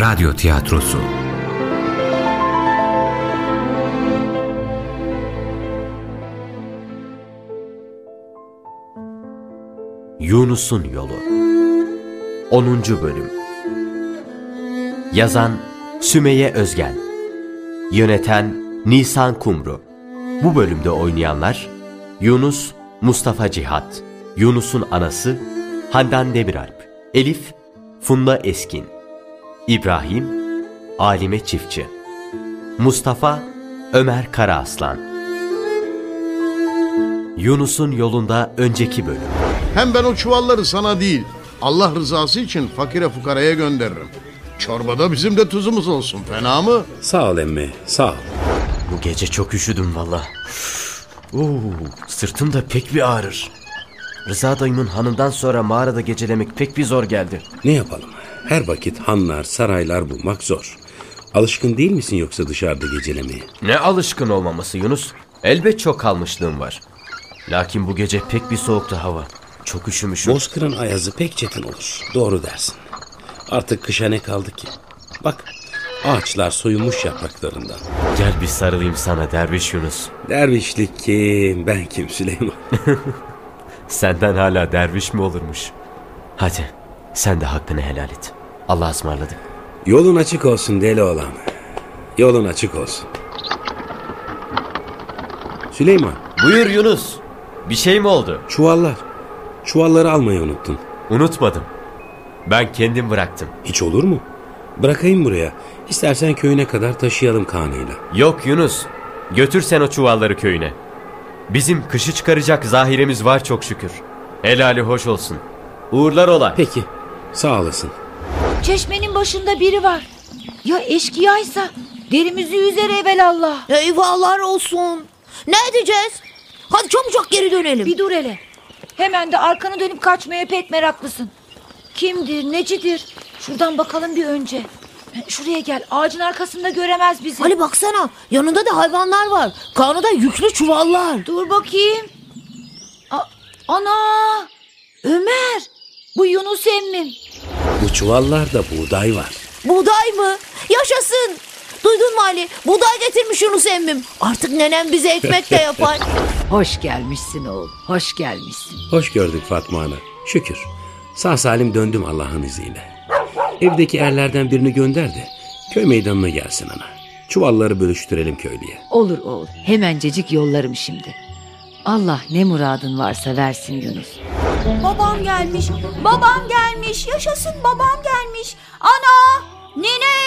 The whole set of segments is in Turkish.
Radyo Tiyatrosu. Yunus'un Yolu. 10. Bölüm. Yazan Sümeyye Özgen. Yöneten Nisan Kumru. Bu bölümde oynayanlar Yunus Mustafa Cihat Yunus'un anası Handan Demiralp Elif Funda Eskin İbrahim Alime Çiftçi Mustafa Ömer Karaaslan Yunus'un yolunda önceki bölüm Hem ben o çuvalları sana değil, Allah rızası için fakire fukaraya gönderirim. Çorbada bizim de tuzumuz olsun, fena mı? Sağ ol emmi, sağ ol. Bu gece çok üşüdüm valla. Oo, sırtım da pek bir ağrır. Rıza dayımın hanından sonra mağarada gecelemek pek bir zor geldi. Ne yapalım? Her vakit hanlar, saraylar bulmak zor. Alışkın değil misin yoksa dışarıda gecelemeye? Ne alışkın olmaması Yunus. Elbet çok kalmışlığım var. Lakin bu gece pek bir soğuktu hava. Çok üşümüşüm. Bozkır'ın ayazı pek çetin olur. Doğru dersin. Artık kışa ne kaldı ki? Bak, ağaçlar soyunmuş yapraklarından. Gel bir sarılayım sana derviş Yunus. Dervişlik kim, ben kim Süleyman? Senden hala derviş mi olurmuş? Hadi sen de hakkını helal et. Allah'a ısmarladık. Yolun açık olsun deli olan. Yolun açık olsun. Süleyman, Buyur Yunus. Bir şey mi oldu? çuvallar. Çuvalları almayı unuttun. Unutmadım. Ben kendim bıraktım. Hiç olur mu? Bırakayım buraya. İstersen köyüne kadar taşıyalım kanıyla. Yok Yunus. Götür sen o çuvalları köyüne. Bizim kışı çıkaracak zahiremiz var çok şükür. Helali hoş olsun. Uğurlar ola. Peki, sağ olasın. Çeşmenin başında biri var. Ya eşkıyaysa derimizi yüzer evelallah. Eyvahlar olsun. Ne edeceğiz? Hadi çabucak geri dönelim. Bir dur hele. Hemen de arkanı dönüp kaçmaya pek meraklısın. Kimdir, necidir? Şuradan bakalım bir önce. Şuraya gel. Ağacın arkasında göremez bizi. Ali baksana yanında da hayvanlar var. Karnında yüklü çuvallar. Dur bakayım. A- ana! Ömer! Bu Yunus emmim. Çuvallarda buğday var. Buğday mı? Yaşasın. Duydun mu Ali? Buğday getirmiş Yunus emmim. Artık nenem bize ekmek de yapar. Hoş gelmişsin oğul, hoş gelmişsin. Hoş gördük Fatma Ana. Şükür. Sağ salim döndüm Allah'ın izniyle. Evdeki erlerden birini gönder de köy meydanına gelsin ana. Çuvalları bölüştürelim köylüye. Olur oğul, hemencecik yollarım şimdi. Allah ne muradın varsa versin Yunus. Babam gelmiş. Babam gelmiş. Yaşasın babam gelmiş. Ana!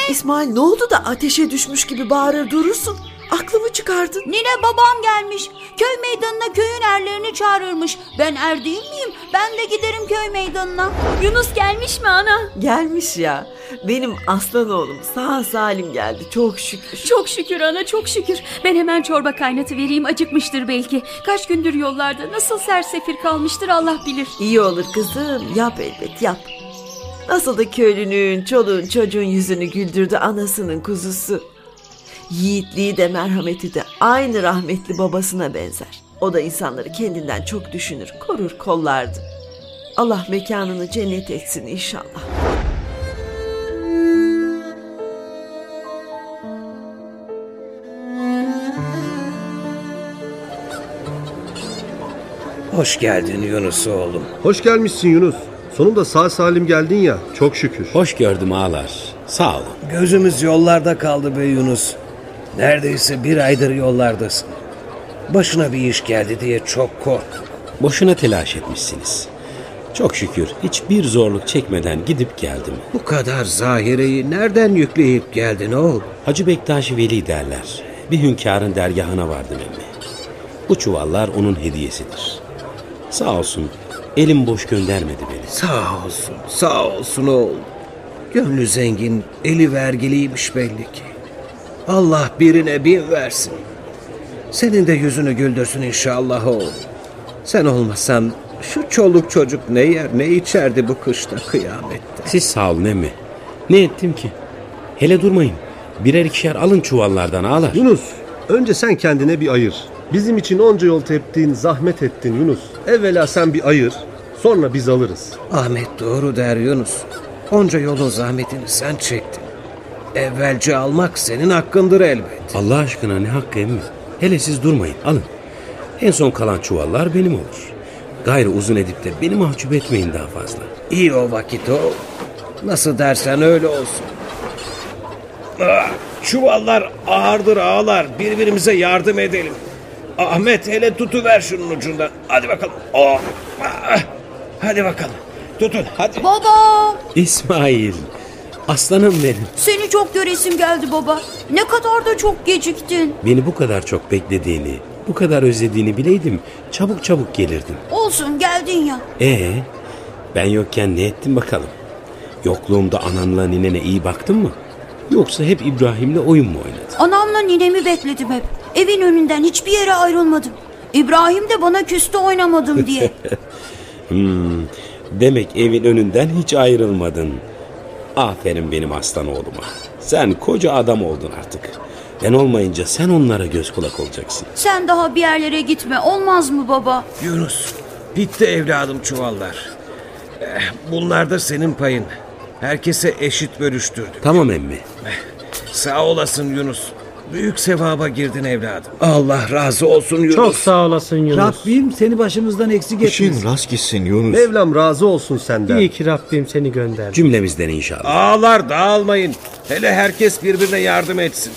İsmail ne oldu da ateşe düşmüş gibi bağırır durursun? Aklımı çıkardın. Nine babam gelmiş. Köy meydanına köyün erlerini çağırırmış. Ben er değil miyim? Ben de giderim köy meydanına. Yunus gelmiş mi ana? Gelmiş ya. Benim aslan oğlum sağ salim geldi çok şükür. Çok şükür ana çok şükür. Ben hemen çorba kaynatı vereyim acıkmıştır belki. Kaç gündür yollarda nasıl sersefir kalmıştır Allah bilir. İyi olur kızım yap elbet yap. Nasıl da köylünün, çoluğun, çocuğun yüzünü güldürdü anasının kuzusu. Yiğitliği de merhameti de aynı rahmetli babasına benzer. O da insanları kendinden çok düşünür, korur, kollardı. Allah mekanını cennet etsin inşallah. Hoş geldin Yunus oğlum. Hoş gelmişsin Yunus. Sonunda sağ salim geldin ya. Çok şükür. Hoş gördüm ağalar. Sağ olun. Gözümüz yollarda kaldı be Yunus. Neredeyse bir aydır yollardasın. Başına bir iş geldi diye çok korktuk. Boşuna telaş etmişsiniz. Çok şükür hiçbir zorluk çekmeden gidip geldim. Bu kadar zahireyi nereden yükleyip geldin oğul? Hacı Bektaş Veli derler. Bir hünkârın dergahına vardım emmi. Bu çuvallar onun hediyesidir. Sağ olsun elim boş göndermedi beni. Sağ olsun, sağ olsun oğul. Gönlü zengin, eli vergiliymiş belli ki. Allah birine bin versin. Senin de yüzünü güldürsün inşallah oğul. Sen olmasan şu çoluk çocuk ne yer ne içerdi bu kışta kıyamette. Siz sağ olun emmi. Ne ettim ki? Hele durmayın. Birer ikişer alın çuvallardan ağlar. Yunus, önce sen kendine bir ayır. Bizim için onca yol teptin, zahmet ettin Yunus. Evvela sen bir ayır, sonra biz alırız. Ahmet doğru der Yunus. Onca yolun zahmetini sen çektin. Evvelce almak senin hakkındır elbet. Allah aşkına ne hakkı emmi? Hele siz durmayın alın. En son kalan çuvallar benim olur. Gayrı uzun edip de beni mahcup etmeyin daha fazla. İyi o vakit o. Nasıl dersen öyle olsun. Ah, çuvallar ağırdır ağlar. Birbirimize yardım edelim. Ahmet hele tutuver şunun ucundan. Hadi bakalım. Oh. ah, Hadi bakalım. Tutun hadi. Baba İsmail, aslanım benim. seni çok göresim geldi baba. Ne kadar da çok geciktin. Beni bu kadar çok beklediğini, bu kadar özlediğini bileydim çabuk çabuk gelirdim. Olsun geldin ya. Ee, ben yokken ne ettin bakalım? Yokluğumda ananla ninene iyi baktın mı? Yoksa hep İbrahim'le oyun mu oynadın? Anamla ninemi bekledim hep. Evin önünden hiçbir yere ayrılmadım. İbrahim de bana küstü oynamadım diye. Hmm, demek evin önünden hiç ayrılmadın. Aferin benim aslan oğluma. Sen koca adam oldun artık. Ben olmayınca sen onlara göz kulak olacaksın. Sen daha bir yerlere gitme olmaz mı baba? Yunus. Bitti evladım çuvallar. Eh, Bunlar da senin payın. Herkese eşit bölüştürdük. Tamam emmi. Sağ olasın Yunus. Büyük sevaba girdin evladım. Allah razı olsun Yunus. Çok sağ olasın Yunus. Rabbim seni başımızdan eksik etmesin. İşin rast gitsin Yunus. Mevlam razı olsun senden. İyi ki Rabbim seni gönderdi. Cümlemizden inşallah. Ağlar dağılmayın. Hele herkes birbirine yardım etsin.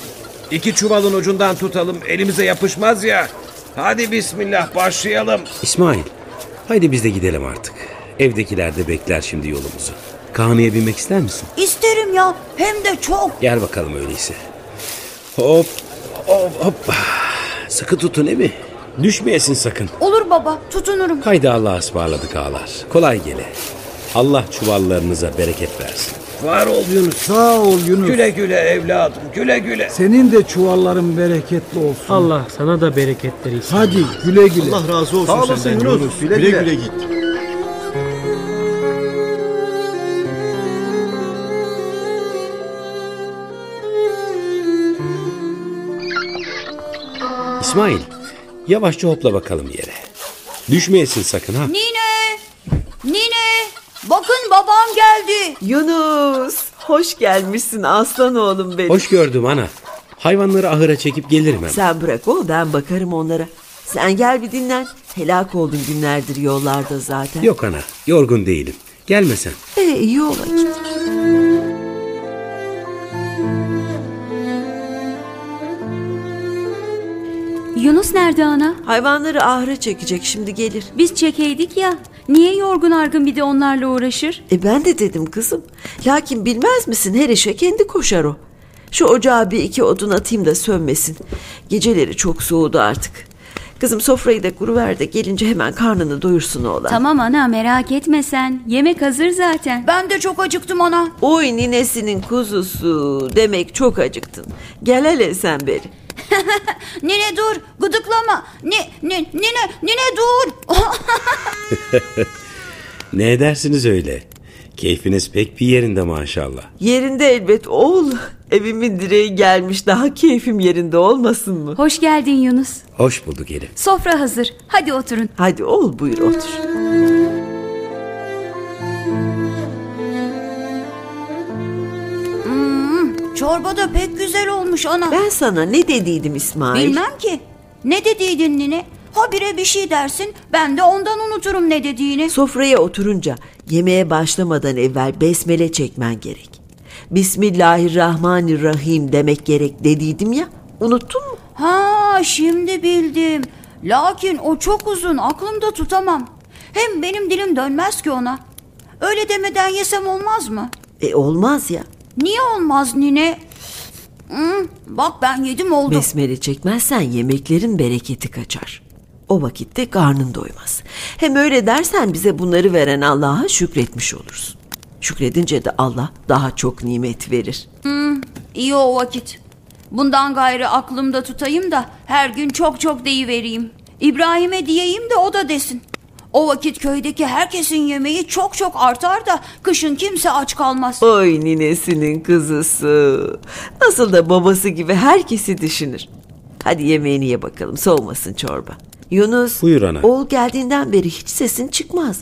İki çuvalın ucundan tutalım. Elimize yapışmaz ya. Hadi bismillah başlayalım. İsmail, haydi biz de gidelim artık. Evdekiler de bekler şimdi yolumuzu. Kahnı'ya binmek ister misin? İsterim ya hem de çok. Gel bakalım öyleyse. Hop, hop, hop. Sıkı tutun mi? Düşmeyesin sakın. Olur baba tutunurum. Haydi Allah'a ısmarladık ağalar. Kolay gele. Allah çuvallarınıza bereket versin. Var ol Yunus. Sağ ol Yunus. Güle güle evladım güle güle. Senin de çuvalların bereketli olsun. Allah sana da bereketler versin. Hadi güle güle. Allah razı olsun Sağ olasın senden Yunus. Yunus. Güle Güle güle. güle git. İsmail, yavaşça hopla bakalım yere. Düşmeyesin sakın ha. Nine! Nine! Bakın babam geldi. Yunus hoş gelmişsin aslan oğlum benim. Hoş gördüm ana. Hayvanları ahıra çekip gelirim hemen. Sen bırak o ben bakarım onlara. Sen gel bir dinlen. Helak oldun günlerdir yollarda zaten. Yok ana, yorgun değilim. Gelme sen. Ee, iyi olacak. Yunus nerede ana? Hayvanları ahıra çekecek şimdi gelir. Biz çekeydik ya. Niye yorgun argın bir de onlarla uğraşır? E ben de dedim kızım. Lakin bilmez misin her işe kendi koşar o. Şu ocağa bir iki odun atayım da sönmesin. Geceleri çok soğudu artık. Kızım sofrayı da kuruver de gelince hemen karnını doyursun oğlan. Tamam ana merak etme sen. Yemek hazır zaten. Ben de çok acıktım ana. Oy ninesinin kuzusu. Demek çok acıktın. Gel hele sen beri. Nine dur gıdıklama. Ne, ne, nine, nine dur. Ne edersiniz öyle? Keyfiniz pek bir yerinde maşallah. Yerinde elbet oğul. Evimin direği gelmiş daha keyfim yerinde olmasın mı? Hoş geldin Yunus. Hoş bulduk Elif. Sofra hazır. Hadi oturun. Hadi oğul buyur otur. Çorba da pek güzel olmuş ana. Ben sana ne dediydim İsmail? Bilmem ki. Ne dediydin nine? Habire bir şey dersin ben de ondan unuturum ne dediğini. Sofraya oturunca yemeğe başlamadan evvel besmele çekmen gerek. Bismillahirrahmanirrahim demek gerek dediydim ya. Unuttun mu? Ha şimdi bildim. Lakin o çok uzun aklımda tutamam. Hem benim dilim dönmez ki ona. Öyle demeden yesem olmaz mı? E olmaz ya. Niye olmaz nine? Hmm, bak ben yedim oldu. Besmele çekmezsen yemeklerin bereketi kaçar. O vakitte karnın doymaz. Hem öyle dersen bize bunları veren Allah'a şükretmiş olursun. Şükredince de Allah daha çok nimet verir. Hmm, iyi o vakit. Bundan gayrı aklımda tutayım da her gün çok çok deyivereyim. İbrahim'e diyeyim de o da desin. O vakit köydeki herkesin yemeği çok çok artar da kışın kimse aç kalmaz. Oy ninesinin kızısı. Nasıl da babası gibi herkesi düşünür. Hadi yemeğini ye bakalım soğumasın çorba. Yunus. Buyur ana. Oğul geldiğinden beri hiç sesin çıkmaz.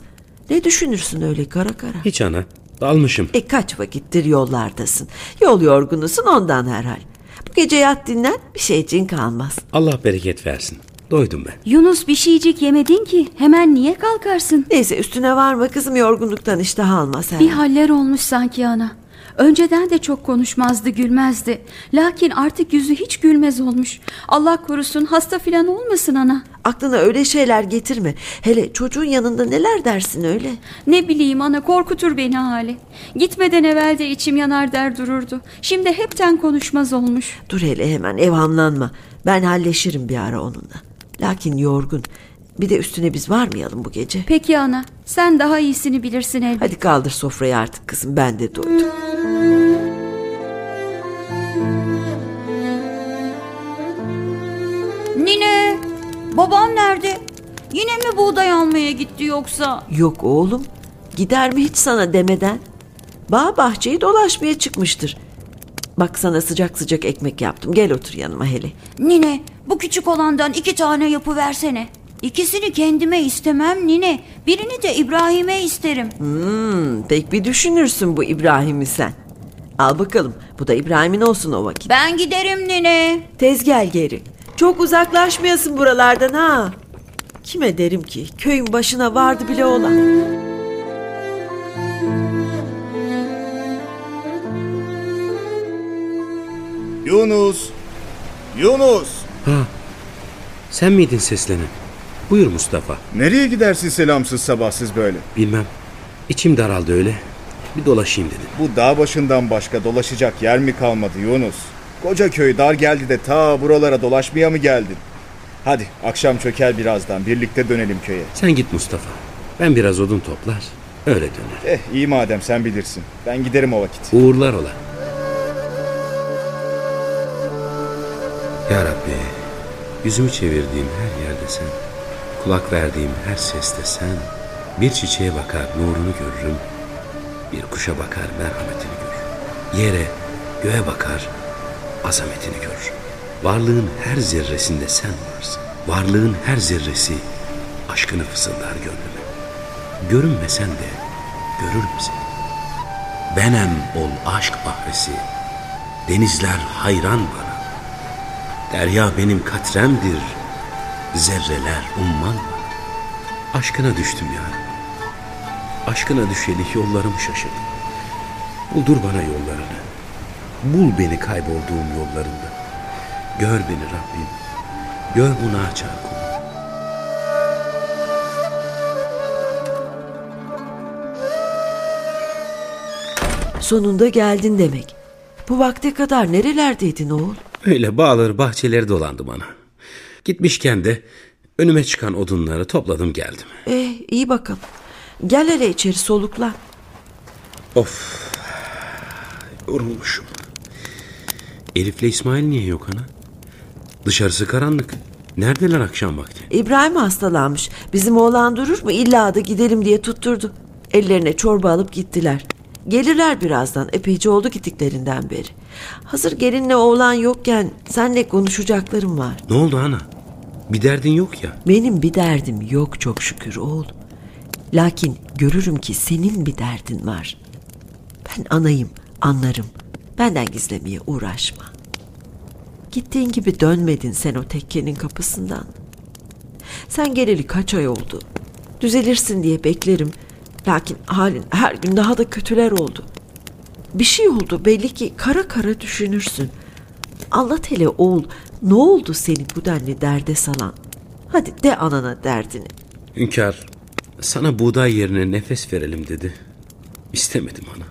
Ne düşünürsün öyle kara kara? Hiç ana. Dalmışım. E kaç vakittir yollardasın. Yol yorgunusun ondan herhal. Bu gece yat dinlen bir şeyciğin kalmaz. Allah bereket versin. Doydum ben. Yunus bir şeycik yemedin ki. Hemen niye kalkarsın? Neyse üstüne varma kızım yorgunluktan iştah almaz herhal. Bir haller olmuş sanki ana. Önceden de çok konuşmazdı, gülmezdi. Lakin artık yüzü hiç gülmez olmuş. Allah korusun hasta filan olmasın ana. Aklına öyle şeyler getirme. Hele çocuğun yanında neler dersin öyle. Ne bileyim ana korkutur beni hali. Gitmeden evvel de içim yanar der dururdu. Şimdi hepten konuşmaz olmuş. Dur hele hemen evhamlanma. Ben halleşirim bir ara onunla. Lakin yorgun. Bir de üstüne biz varmayalım bu gece. Peki ana sen daha iyisini bilirsin elbet. Hadi kaldır sofrayı artık kızım ben de doydum. Nine babam nerede? Yine mi buğday almaya gitti yoksa? Yok oğlum. Gider mi hiç sana demeden? Bağ bahçeyi dolaşmaya çıkmıştır. Bak sana sıcak sıcak ekmek yaptım. Gel otur yanıma hele. Nine bu küçük olandan iki tane yapıversene. İkisini kendime istemem Nine. Birini de İbrahim'e isterim. Hmm, pek bir düşünürsün bu İbrahim'i sen. Al bakalım. Bu da İbrahim'in olsun o vakit. Ben giderim Nine. Tez gel geri. Çok uzaklaşmayasın buralardan ha. Kime derim ki köyün başına vardı bile olan. Yunus! Yunus! Ha, sen miydin seslenen? Buyur Mustafa. Nereye gidersin selamsız sabahsız böyle? Bilmem. İçim daraldı öyle. Bir dolaşayım dedim. Bu dağ başından başka dolaşacak yer mi kalmadı Yunus? Koca köy dar geldi de ta buralara dolaşmaya mı geldin? Hadi akşam çöker birazdan birlikte dönelim köye. Sen git Mustafa. Ben biraz odun toplar. Öyle döner. Eh iyi madem sen bilirsin. Ben giderim o vakit. Uğurlar ola. Ya Rabbi, yüzümü çevirdiğim her yerde sen, kulak verdiğim her seste sen, bir çiçeğe bakar nurunu görürüm, bir kuşa bakar merhametini görürüm. Yere, göğe bakar azametini görürüm. Varlığın her zerresinde sen varsın. Varlığın her zerresi aşkını fısıldar gönlüme. Görünmesen de görürüm seni. Benem ol aşk bahresi, denizler hayran bana. Derya benim katremdir, zerreler umman. Aşkına düştüm ya. Aşkına düşeli yollarımı şaşırdım. Buldur bana yollarını. Bul beni kaybolduğum yollarında. Gör beni Rabbim. Gör bu naçar kulum. Sonunda geldin demek. Bu vakte kadar nerelerdeydin oğul? Öyle bağları bahçeleri dolandı bana. Gitmişken de önüme çıkan odunları topladım geldim. Eh iyi bakalım. Gel hele içeri soluklan. Of. Yorulmuşum. Elif'le İsmail niye yok ana? Dışarısı karanlık. Neredeler akşam vakti? İbrahim hastalanmış. Bizim oğlan durur mu? İlla da gidelim diye tutturdu. Ellerine çorba alıp gittiler. Gelirler birazdan. Epeyce oldu gittiklerinden beri. Hazır gelinle oğlan yokken senle konuşacaklarım var. Ne oldu ana? Bir derdin yok ya. Benim bir derdim yok çok şükür oğul. Lakin görürüm ki senin bir derdin var. Ben anayım, anlarım. Benden gizlemeye uğraşma. Gittiğin gibi dönmedin sen o tekkenin kapısından. Sen geleli kaç ay oldu. Düzelirsin diye beklerim. Lakin halin her gün daha da kötüler oldu. Bir şey oldu belli ki kara kara düşünürsün. Anlat hele oğul ne oldu seni bu denli derde salan? Hadi de anana derdini. Hünkar sana buğday yerine nefes verelim dedi. İstemedim ana.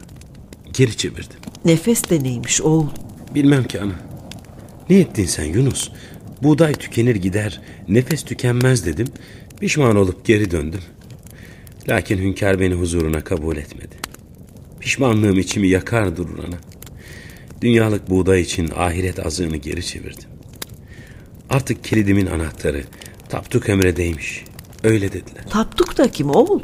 Geri çevirdim. Nefes de neymiş oğul? Bilmem ki ana. Ne ettin sen Yunus? Buğday tükenir gider, nefes tükenmez dedim. Pişman olup geri döndüm. Lakin hünkâr beni huzuruna kabul etmedi. Pişmanlığım içimi yakar durur ana. Dünyalık buğday için ahiret azığını geri çevirdim. Artık kilidimin anahtarı Tapduk Emre'deymiş. Öyle dediler. Tapduk da kim oğul?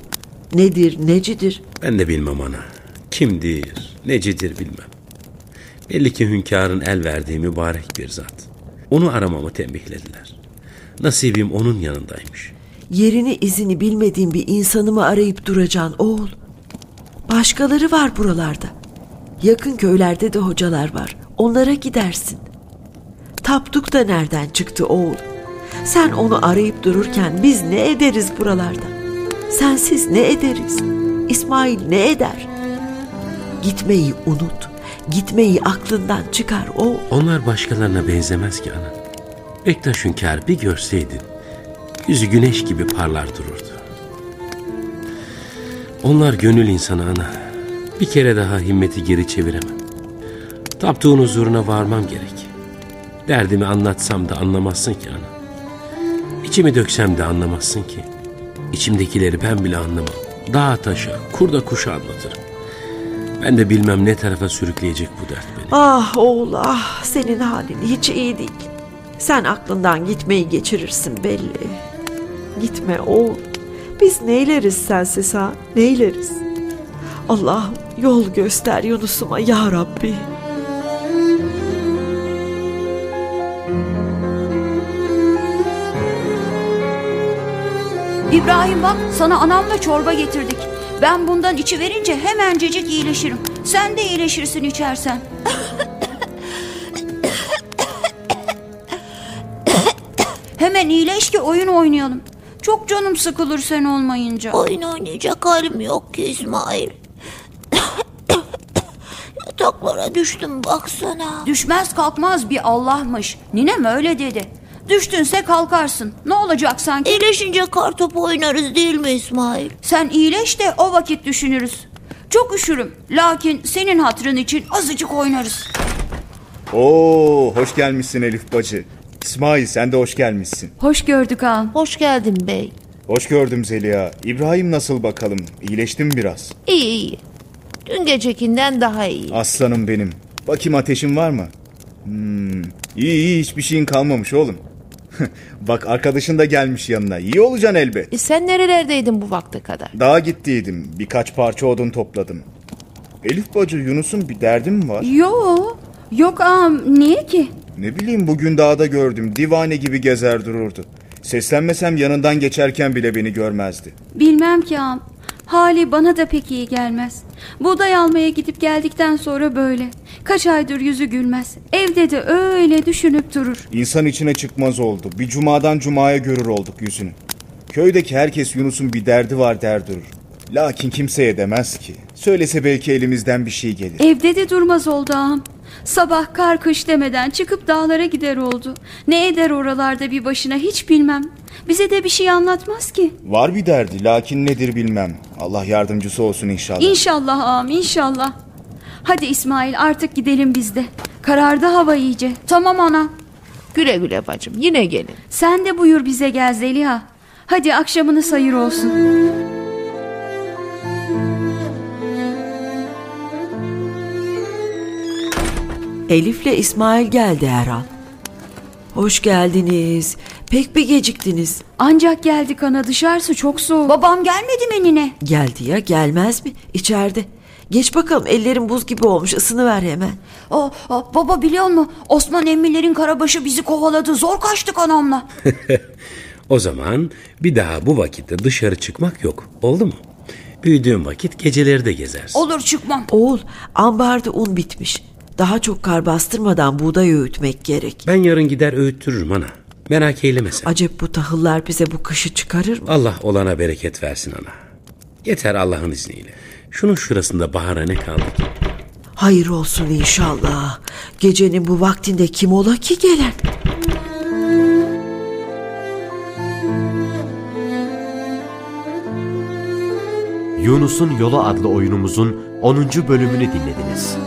Nedir, necidir? Ben de bilmem ana. Kimdir, necidir bilmem. Belli ki hünkârın el verdiği mübarek bir zat. Onu aramamı tembihlediler. Nasibim onun yanındaymış. Yerini izini bilmediğin bir insanı mı arayıp duracaksın oğul? Başkaları var buralarda. Yakın köylerde de hocalar var. Onlara gidersin. Tapduk da nereden çıktı oğul? Sen onu arayıp dururken biz ne ederiz buralarda? Sensiz ne ederiz? İsmail ne eder? Gitmeyi unut. Gitmeyi aklından çıkar oğul. Onlar başkalarına benzemez ki ana. Bektaş Hünkar bir görseydin. Yüzü güneş gibi parlar dururdu. Onlar gönül insanı ana. Bir kere daha himmeti geri çeviremem. Taptuğun huzuruna varmam gerek. Derdimi anlatsam da anlamazsın ki ana. İçimi döksem de anlamazsın ki. İçimdekileri ben bile anlamam. Dağa taşa, kurda kuşa anlatırım. Ben de bilmem ne tarafa sürükleyecek bu dert beni. Ah oğul ah senin halin hiç iyi değil. Sen aklından gitmeyi geçirirsin belli. Gitme oğul. Biz neyleriz sensiz ha? Neyleriz? Allah'ım yol göster Yunus'uma ya Rabbi. İbrahim bak sana anamla çorba getirdik. Ben bundan içi verince hemencecik iyileşirim. Sen de iyileşirsin içersen. Hemen iyileş ki oyun oynayalım. Çok canım sıkılır sen olmayınca. Oyun oynayacak halim yok ki İsmail. Yataklara düştüm baksana. Düşmez kalkmaz bir Allah'mış. Ninem öyle dedi. Düştünse kalkarsın. Ne olacak sanki? İyileşince kartopu oynarız değil mi İsmail? Sen iyileş de o vakit düşünürüz. Çok üşürüm. Lakin senin hatırın için azıcık oynarız. Oo, hoş gelmişsin Elif bacı. İsmail sen de hoş gelmişsin. Hoş gördük ağam. Hoş geldin bey. Hoş gördüm Zeliha. İbrahim nasıl bakalım? İyileştin mi biraz? İyi iyi. Dün gecekinden daha iyi. Aslanım benim. Bakayım ateşin var mı? Hmm, iyi iyi hiçbir şeyin kalmamış oğlum. Bak arkadaşın da gelmiş yanına. İyi olacaksın elbet. E sen nerelerdeydin bu vakte kadar? Dağa gittiydim. Birkaç parça odun topladım. Elif bacı Yunus'un bir derdi mi var? Yo, yok ağam niye ki? Ne bileyim bugün dağda gördüm. Divane gibi gezer dururdu. Seslenmesem yanından geçerken bile beni görmezdi. Bilmem ki ağam. Hali bana da pek iyi gelmez. Buğday almaya gidip geldikten sonra böyle. Kaç aydır yüzü gülmez. Evde de öyle düşünüp durur. İnsan içine çıkmaz oldu. Bir cumadan cumaya görür olduk yüzünü. Köydeki herkes Yunus'un bir derdi var der durur. Lakin kimseye demez ki. Söylese belki elimizden bir şey gelir. Evde de durmaz oldu ağam. Sabah kar kış demeden çıkıp dağlara gider oldu. Ne eder oralarda bir başına hiç bilmem. Bize de bir şey anlatmaz ki. Var bir derdi lakin nedir bilmem. Allah yardımcısı olsun inşallah. İnşallah ağam inşallah. Hadi İsmail artık gidelim biz de. Karardı hava iyice. Tamam ana. Güle güle bacım yine gelin. Sen de buyur bize gel Zeliha. Hadi akşamını sayır olsun. Elif'le İsmail geldi herhal. Hoş geldiniz. Pek bir geciktiniz. Ancak geldik ana dışarısı çok soğuk. Babam gelmedi mi nine? Geldi ya gelmez mi? İçeride. Geç bakalım ellerin buz gibi olmuş ısınıver hemen. O, o, baba biliyor musun? Osman emmilerin karabaşı bizi kovaladı. Zor kaçtık anamla. o zaman bir daha bu vakitte dışarı çıkmak yok. Oldu mu? Büyüdüğün vakit geceleri de gezersin. Olur çıkmam. Oğul ambarda un bitmiş. Daha çok kar bastırmadan buğday öğütmek gerek. Ben yarın gider öğüttürürüm ana. Merak eyleme sen. Acep bu tahıllar bize bu kışı çıkarır mı? Allah olana bereket versin ana. Yeter Allah'ın izniyle. Şunun şurasında bahara ne kaldı ki? Hayır olsun inşallah. Gecenin bu vaktinde kim ola ki gelen? Yunus'un Yolu adlı oyunumuzun 10. bölümünü dinlediniz.